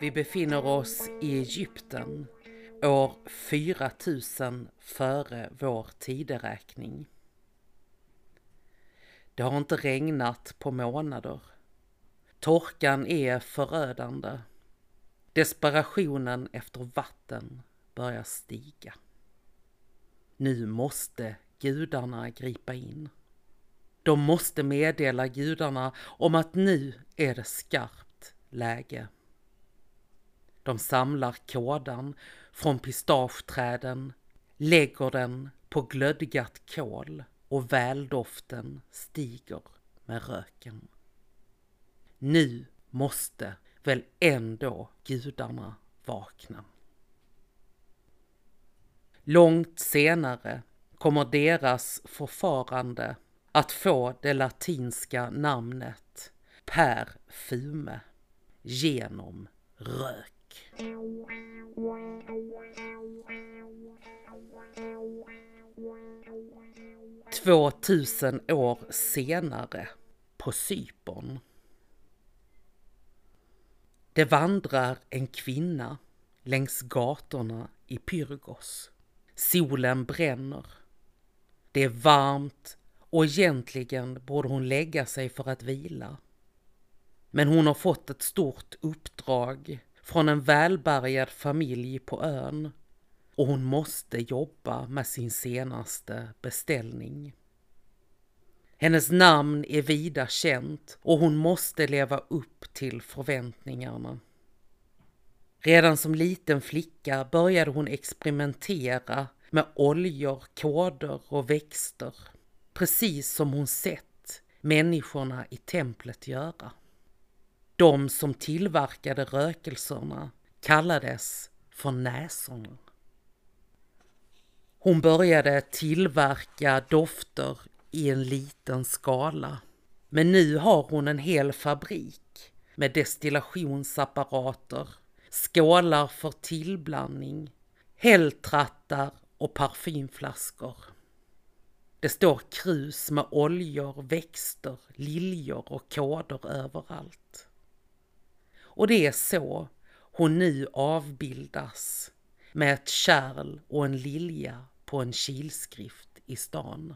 Vi befinner oss i Egypten år 4000 före vår tideräkning. Det har inte regnat på månader. Torkan är förödande. Desperationen efter vatten börjar stiga. Nu måste gudarna gripa in. De måste meddela gudarna om att nu är det skarpt läge. De samlar kådan från pistageträden, lägger den på glödgat kol och väldoften stiger med röken. Nu måste väl ändå gudarna vakna. Långt senare kommer deras förfarande att få det latinska namnet Per Fume genom rök. 2000 år senare på Cypern. Det vandrar en kvinna längs gatorna i Pyrgos. Solen bränner. Det är varmt och egentligen borde hon lägga sig för att vila. Men hon har fått ett stort uppdrag från en välbärgad familj på ön och hon måste jobba med sin senaste beställning. Hennes namn är vida känt och hon måste leva upp till förväntningarna. Redan som liten flicka började hon experimentera med oljor, koder och växter, precis som hon sett människorna i templet göra. De som tillverkade rökelserna kallades för näsorna. Hon började tillverka dofter i en liten skala. Men nu har hon en hel fabrik med destillationsapparater, skålar för tillblandning, hälltrattar och parfymflaskor. Det står krus med oljor, växter, liljor och koder överallt. Och det är så hon nu avbildas med ett kärl och en lilja på en kilskrift i stan.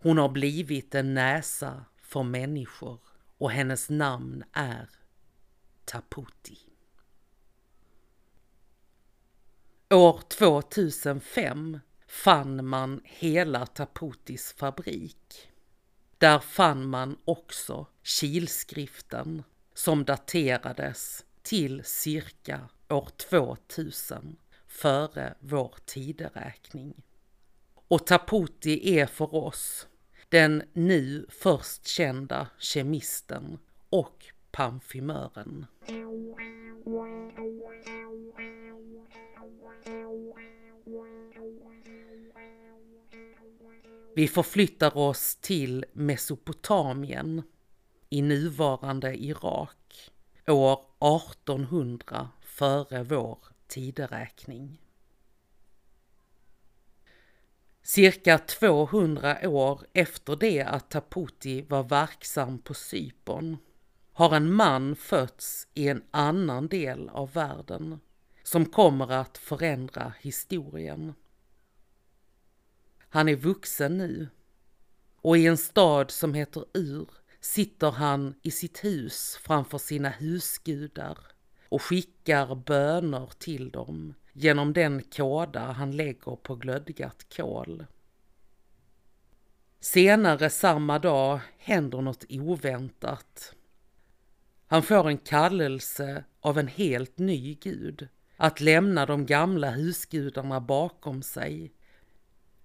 Hon har blivit en näsa för människor och hennes namn är Taputi. År 2005 fann man hela Taputis fabrik. Där fann man också kilskriften som daterades till cirka år 2000 före vår tideräkning. Och Taputi är för oss den nu först kända kemisten och parfymören. Vi förflyttar oss till Mesopotamien i nuvarande Irak år 1800 före vår tideräkning. Cirka 200 år efter det att Taputi var verksam på Cypern har en man fötts i en annan del av världen som kommer att förändra historien. Han är vuxen nu och i en stad som heter Ur sitter han i sitt hus framför sina husgudar och skickar böner till dem genom den kåda han lägger på glödgat kol. Senare samma dag händer något oväntat. Han får en kallelse av en helt ny gud att lämna de gamla husgudarna bakom sig.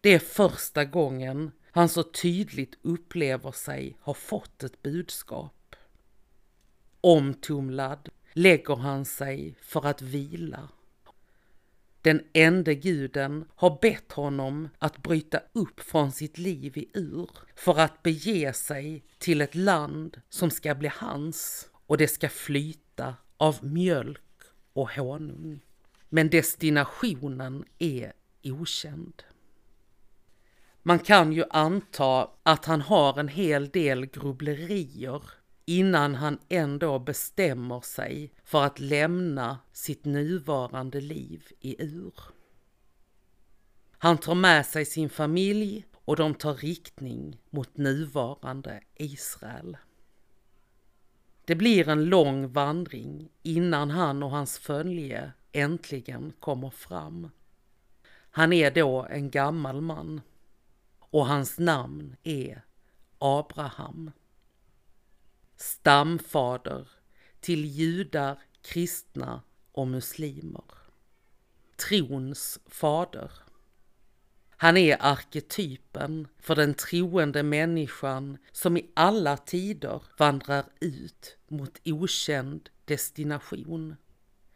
Det är första gången han så tydligt upplever sig ha fått ett budskap. Omtumlad lägger han sig för att vila. Den ende guden har bett honom att bryta upp från sitt liv i Ur för att bege sig till ett land som ska bli hans och det ska flyta av mjölk och honung. Men destinationen är okänd. Man kan ju anta att han har en hel del grubblerier innan han ändå bestämmer sig för att lämna sitt nuvarande liv i Ur. Han tar med sig sin familj och de tar riktning mot nuvarande Israel. Det blir en lång vandring innan han och hans följe äntligen kommer fram. Han är då en gammal man och hans namn är Abraham. Stamfader till judar, kristna och muslimer. Trons fader. Han är arketypen för den troende människan som i alla tider vandrar ut mot okänd destination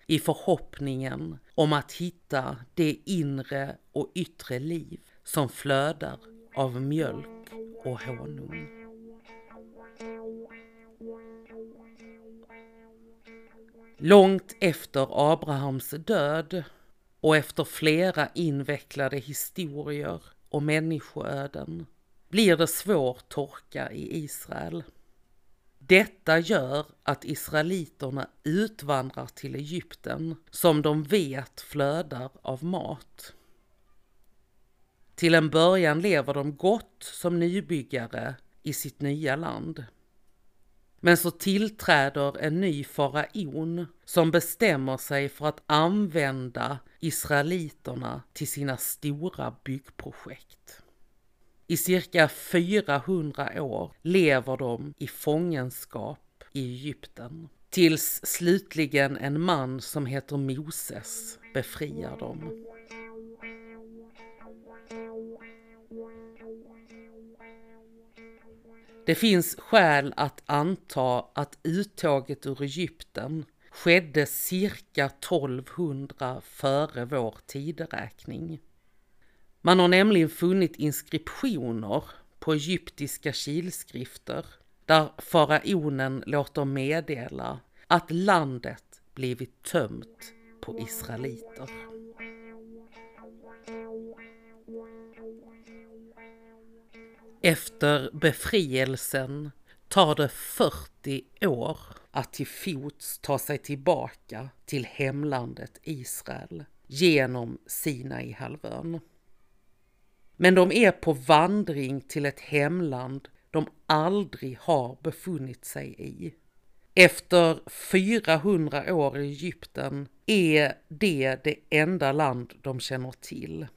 i förhoppningen om att hitta det inre och yttre liv som flödar av mjölk och honung. Långt efter Abrahams död och efter flera invecklade historier och människoöden blir det svår torka i Israel. Detta gör att israeliterna utvandrar till Egypten som de vet flödar av mat. Till en början lever de gott som nybyggare i sitt nya land. Men så tillträder en ny faraon som bestämmer sig för att använda israeliterna till sina stora byggprojekt. I cirka 400 år lever de i fångenskap i Egypten. Tills slutligen en man som heter Moses befriar dem. Det finns skäl att anta att uttåget ur Egypten skedde cirka 1200 före vår tideräkning. Man har nämligen funnit inskriptioner på egyptiska kilskrifter där faraonen låter meddela att landet blivit tömt på israeliter. Efter befrielsen tar det 40 år att till fots ta sig tillbaka till hemlandet Israel genom Sinaihalvön. Men de är på vandring till ett hemland de aldrig har befunnit sig i. Efter 400 år i Egypten är det det enda land de känner till.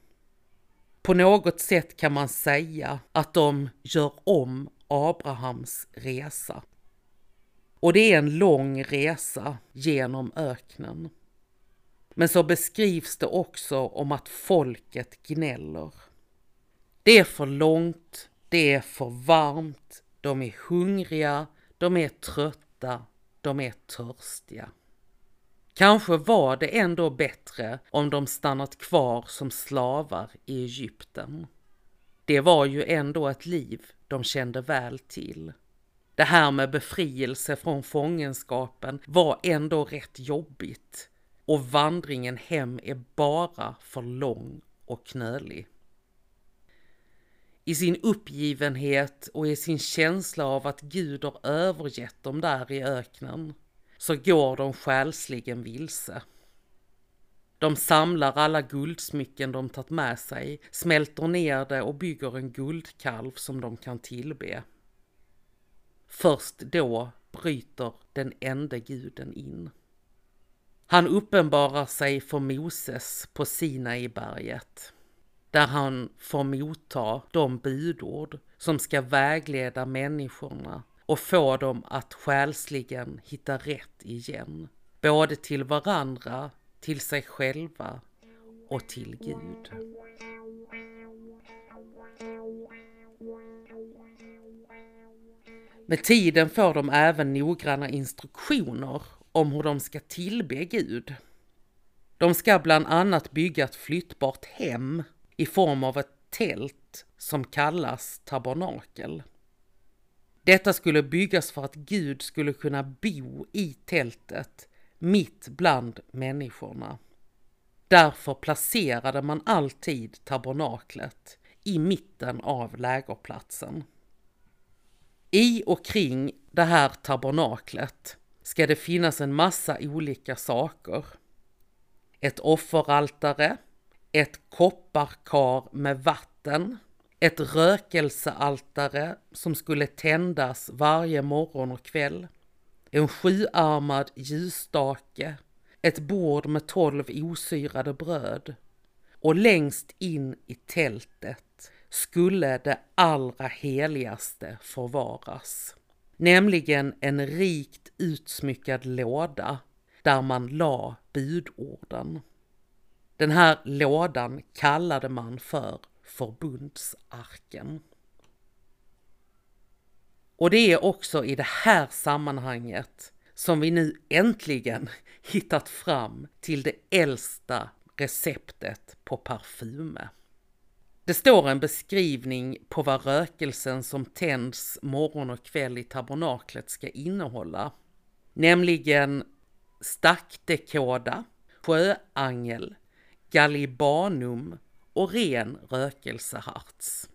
På något sätt kan man säga att de gör om Abrahams resa. Och det är en lång resa genom öknen. Men så beskrivs det också om att folket gnäller. Det är för långt, det är för varmt, de är hungriga, de är trötta, de är törstiga. Kanske var det ändå bättre om de stannat kvar som slavar i Egypten. Det var ju ändå ett liv de kände väl till. Det här med befrielse från fångenskapen var ändå rätt jobbigt och vandringen hem är bara för lång och knölig. I sin uppgivenhet och i sin känsla av att Gud har övergett dem där i öknen så går de själsligen vilse. De samlar alla guldsmycken de tagit med sig, smälter ner det och bygger en guldkalv som de kan tillbe. Först då bryter den enda guden in. Han uppenbarar sig för Moses på Sinaiberget, där han får motta de budord som ska vägleda människorna och få dem att själsligen hitta rätt igen. Både till varandra, till sig själva och till Gud. Med tiden får de även noggranna instruktioner om hur de ska tillbe Gud. De ska bland annat bygga ett flyttbart hem i form av ett tält som kallas tabernakel. Detta skulle byggas för att Gud skulle kunna bo i tältet mitt bland människorna. Därför placerade man alltid tabernaklet i mitten av lägerplatsen. I och kring det här tabernaklet ska det finnas en massa olika saker. Ett offeraltare, ett kopparkar med vatten, ett rökelsealtare som skulle tändas varje morgon och kväll, en sjuarmad ljusstake, ett bord med tolv osyrade bröd och längst in i tältet skulle det allra heligaste förvaras. Nämligen en rikt utsmyckad låda där man la budorden. Den här lådan kallade man för förbundsarken. Och det är också i det här sammanhanget som vi nu äntligen hittat fram till det äldsta receptet på parfyme. Det står en beskrivning på vad rökelsen som tänds morgon och kväll i tabernaklet ska innehålla. Nämligen stackdekoda, sjöangel, gallibanum och ren rökelseharts.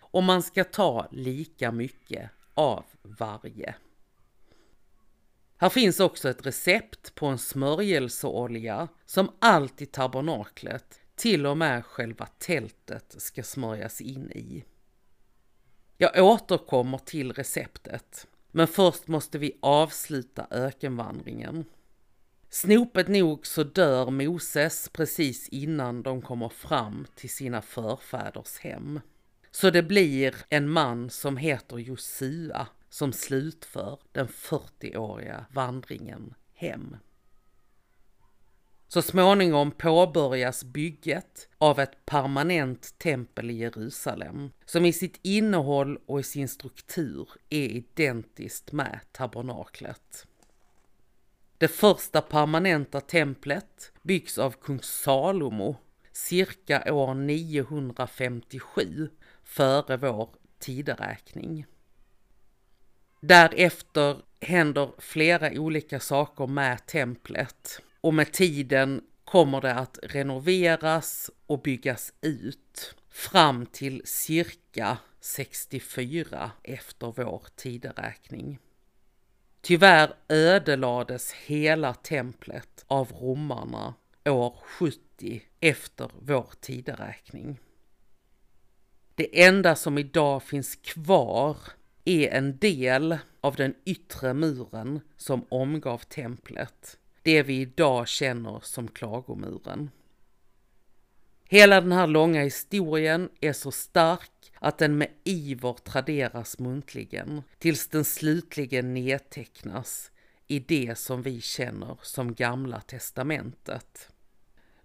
Och man ska ta lika mycket av varje. Här finns också ett recept på en smörjelseolja som allt i tabernaklet, till och med själva tältet, ska smörjas in i. Jag återkommer till receptet, men först måste vi avsluta ökenvandringen. Snopet nog så dör Moses precis innan de kommer fram till sina förfäders hem. Så det blir en man som heter Josua som slutför den 40-åriga vandringen hem. Så småningom påbörjas bygget av ett permanent tempel i Jerusalem som i sitt innehåll och i sin struktur är identiskt med tabernaklet. Det första permanenta templet byggs av kung Salomo cirka år 957 före vår tideräkning. Därefter händer flera olika saker med templet och med tiden kommer det att renoveras och byggas ut fram till cirka 64 efter vår tideräkning. Tyvärr ödelades hela templet av romarna år 70 efter vår tideräkning. Det enda som idag finns kvar är en del av den yttre muren som omgav templet. Det vi idag känner som klagomuren. Hela den här långa historien är så stark att den med iver traderas muntligen tills den slutligen nedtecknas i det som vi känner som Gamla Testamentet.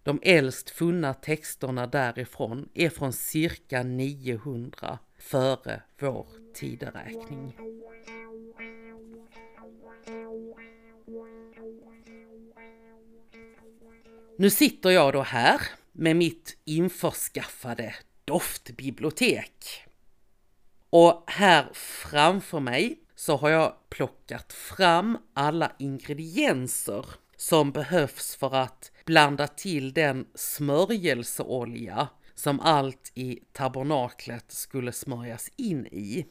De äldst funna texterna därifrån är från cirka 900 före vår tideräkning. Nu sitter jag då här med mitt införskaffade doftbibliotek. Och här framför mig så har jag plockat fram alla ingredienser som behövs för att blanda till den smörjelseolja som allt i tabernaklet skulle smörjas in i.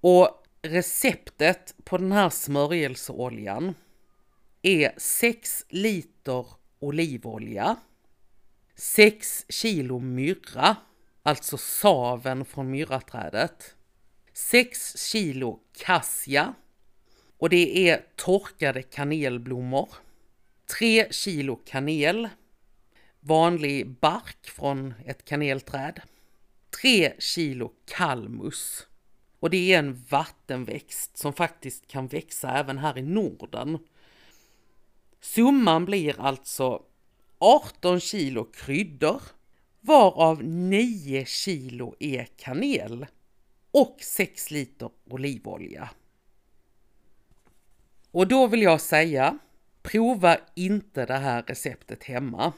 Och receptet på den här smörjelseoljan är 6 liter olivolja, 6 kilo myrra, alltså saven från myrraträdet, 6 kilo kassia och det är torkade kanelblommor, 3 kilo kanel, vanlig bark från ett kanelträd, 3 kilo kalmus. Och det är en vattenväxt som faktiskt kan växa även här i Norden. Summan blir alltså 18 kilo kryddor, varav 9 kilo är kanel och 6 liter olivolja. Och då vill jag säga, prova inte det här receptet hemma.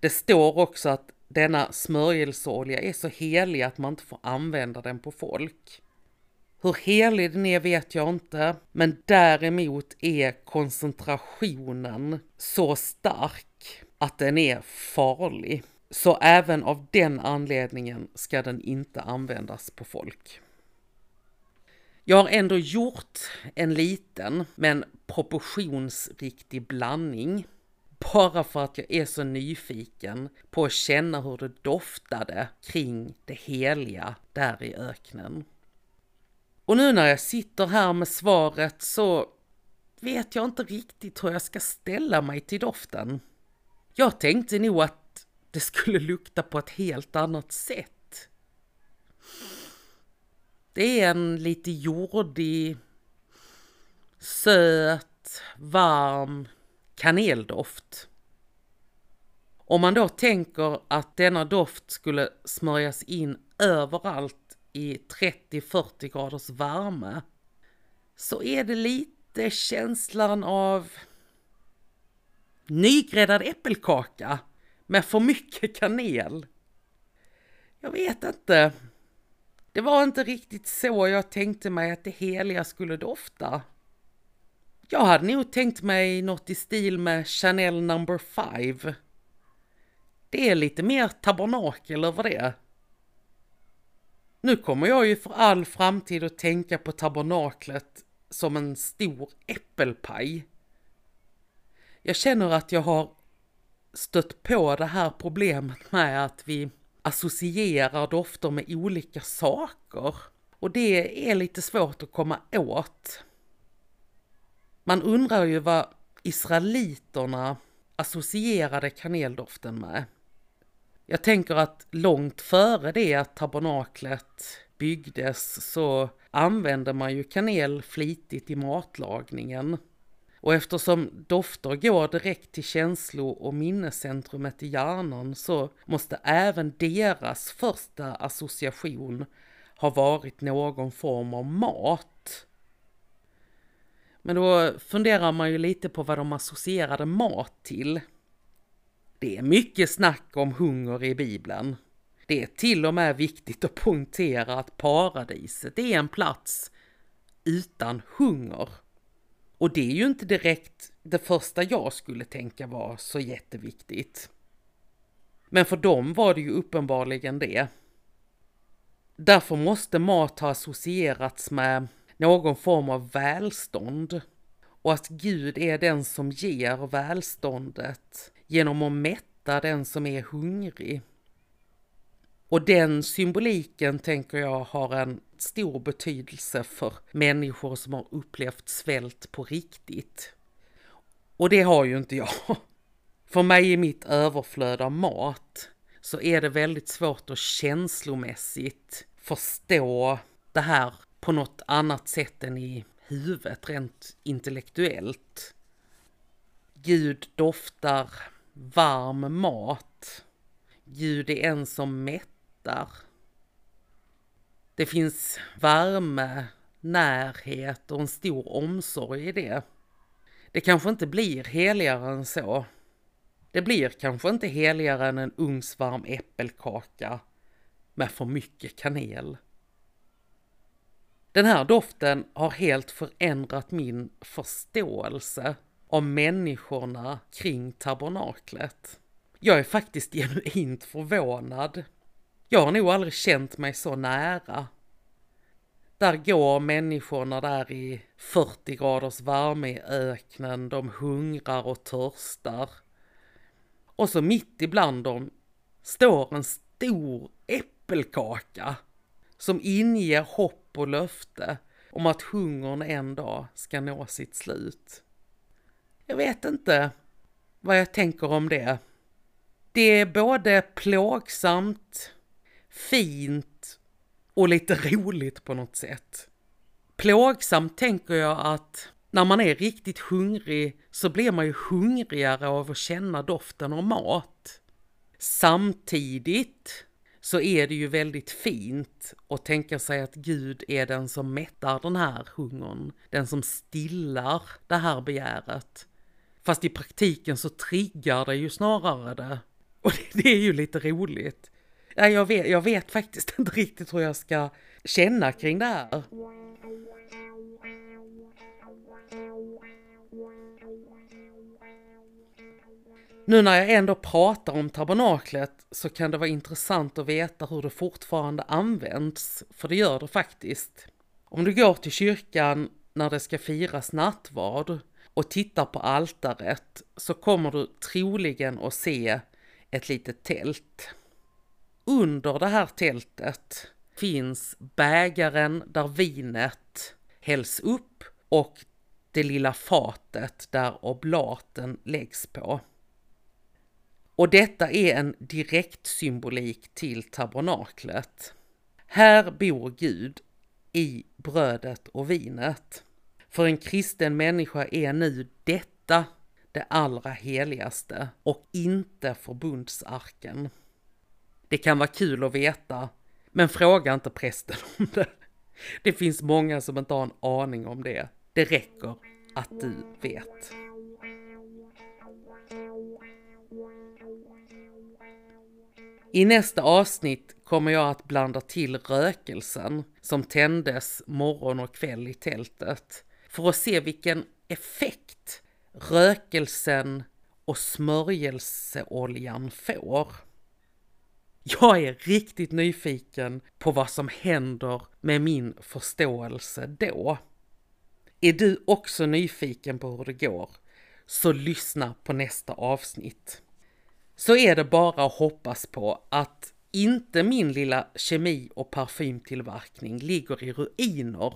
Det står också att denna smörjelseolja är så helig att man inte får använda den på folk. Hur helig den är vet jag inte, men däremot är koncentrationen så stark att den är farlig. Så även av den anledningen ska den inte användas på folk. Jag har ändå gjort en liten men proportionsriktig blandning. Bara för att jag är så nyfiken på att känna hur det doftade kring det heliga där i öknen. Och nu när jag sitter här med svaret så vet jag inte riktigt hur jag ska ställa mig till doften. Jag tänkte nog att det skulle lukta på ett helt annat sätt. Det är en lite jordig, söt, varm kaneldoft. Om man då tänker att denna doft skulle smörjas in överallt i 30-40 graders värme så är det lite känslan av nygräddad äppelkaka med för mycket kanel. Jag vet inte. Det var inte riktigt så jag tänkte mig att det heliga skulle dofta. Jag hade nog tänkt mig något i stil med Chanel number 5. Det är lite mer tabernakel över det. Nu kommer jag ju för all framtid att tänka på tabernaklet som en stor äppelpaj. Jag känner att jag har stött på det här problemet med att vi associerar dofter med olika saker. Och det är lite svårt att komma åt. Man undrar ju vad israeliterna associerade kaneldoften med. Jag tänker att långt före det att tabernaklet byggdes så använde man ju kanel flitigt i matlagningen. Och eftersom dofter går direkt till känslo och minnescentrumet i hjärnan så måste även deras första association ha varit någon form av mat. Men då funderar man ju lite på vad de associerade mat till. Det är mycket snack om hunger i Bibeln. Det är till och med viktigt att poängtera att paradiset är en plats utan hunger. Och det är ju inte direkt det första jag skulle tänka var så jätteviktigt. Men för dem var det ju uppenbarligen det. Därför måste mat ha associerats med någon form av välstånd och att Gud är den som ger välståndet genom att mätta den som är hungrig. Och den symboliken tänker jag har en stor betydelse för människor som har upplevt svält på riktigt. Och det har ju inte jag. För mig i mitt överflöd av mat så är det väldigt svårt att känslomässigt förstå det här på något annat sätt än i huvudet rent intellektuellt. Gud doftar varm mat. Gud är en som mätt mättar. Det finns värme, närhet och en stor omsorg i det. Det kanske inte blir heligare än så. Det blir kanske inte heligare än en ugnsvarm äppelkaka med för mycket kanel. Den här doften har helt förändrat min förståelse om människorna kring tabernaklet. Jag är faktiskt genuint förvånad. Jag har nog aldrig känt mig så nära. Där går människorna där i 40 graders värme i öknen, de hungrar och törstar. Och så mitt ibland dem står en stor äppelkaka som inger hopp och löfte om att hungern en dag ska nå sitt slut. Jag vet inte vad jag tänker om det. Det är både plågsamt, fint och lite roligt på något sätt. Plågsamt tänker jag att när man är riktigt hungrig så blir man ju hungrigare av att känna doften av mat. Samtidigt så är det ju väldigt fint att tänka sig att Gud är den som mättar den här hungern, den som stillar det här begäret. Fast i praktiken så triggar det ju snarare det. Och det, är ju lite roligt. Ja, jag, vet, jag vet faktiskt inte riktigt hur jag ska känna kring det här. Nu när jag ändå pratar om tabernaklet så kan det vara intressant att veta hur det fortfarande används, för det gör det faktiskt. Om du går till kyrkan när det ska firas nattvard och tittar på altaret så kommer du troligen att se ett litet tält. Under det här tältet finns bägaren där vinet hälls upp och det lilla fatet där oblaten läggs på. Och detta är en direkt symbolik till tabernaklet. Här bor Gud i brödet och vinet. För en kristen människa är nu detta det allra heligaste och inte förbundsarken. Det kan vara kul att veta, men fråga inte prästen om det. Det finns många som inte har en aning om det. Det räcker att du vet. I nästa avsnitt kommer jag att blanda till rökelsen som tändes morgon och kväll i tältet för att se vilken effekt rökelsen och smörjelseoljan får. Jag är riktigt nyfiken på vad som händer med min förståelse då. Är du också nyfiken på hur det går? Så lyssna på nästa avsnitt. Så är det bara att hoppas på att inte min lilla kemi och parfymtillverkning ligger i ruiner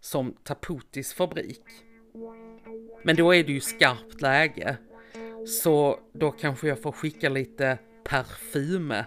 som Taputis fabrik. Men då är det ju skarpt läge. Så då kanske jag får skicka lite parfyme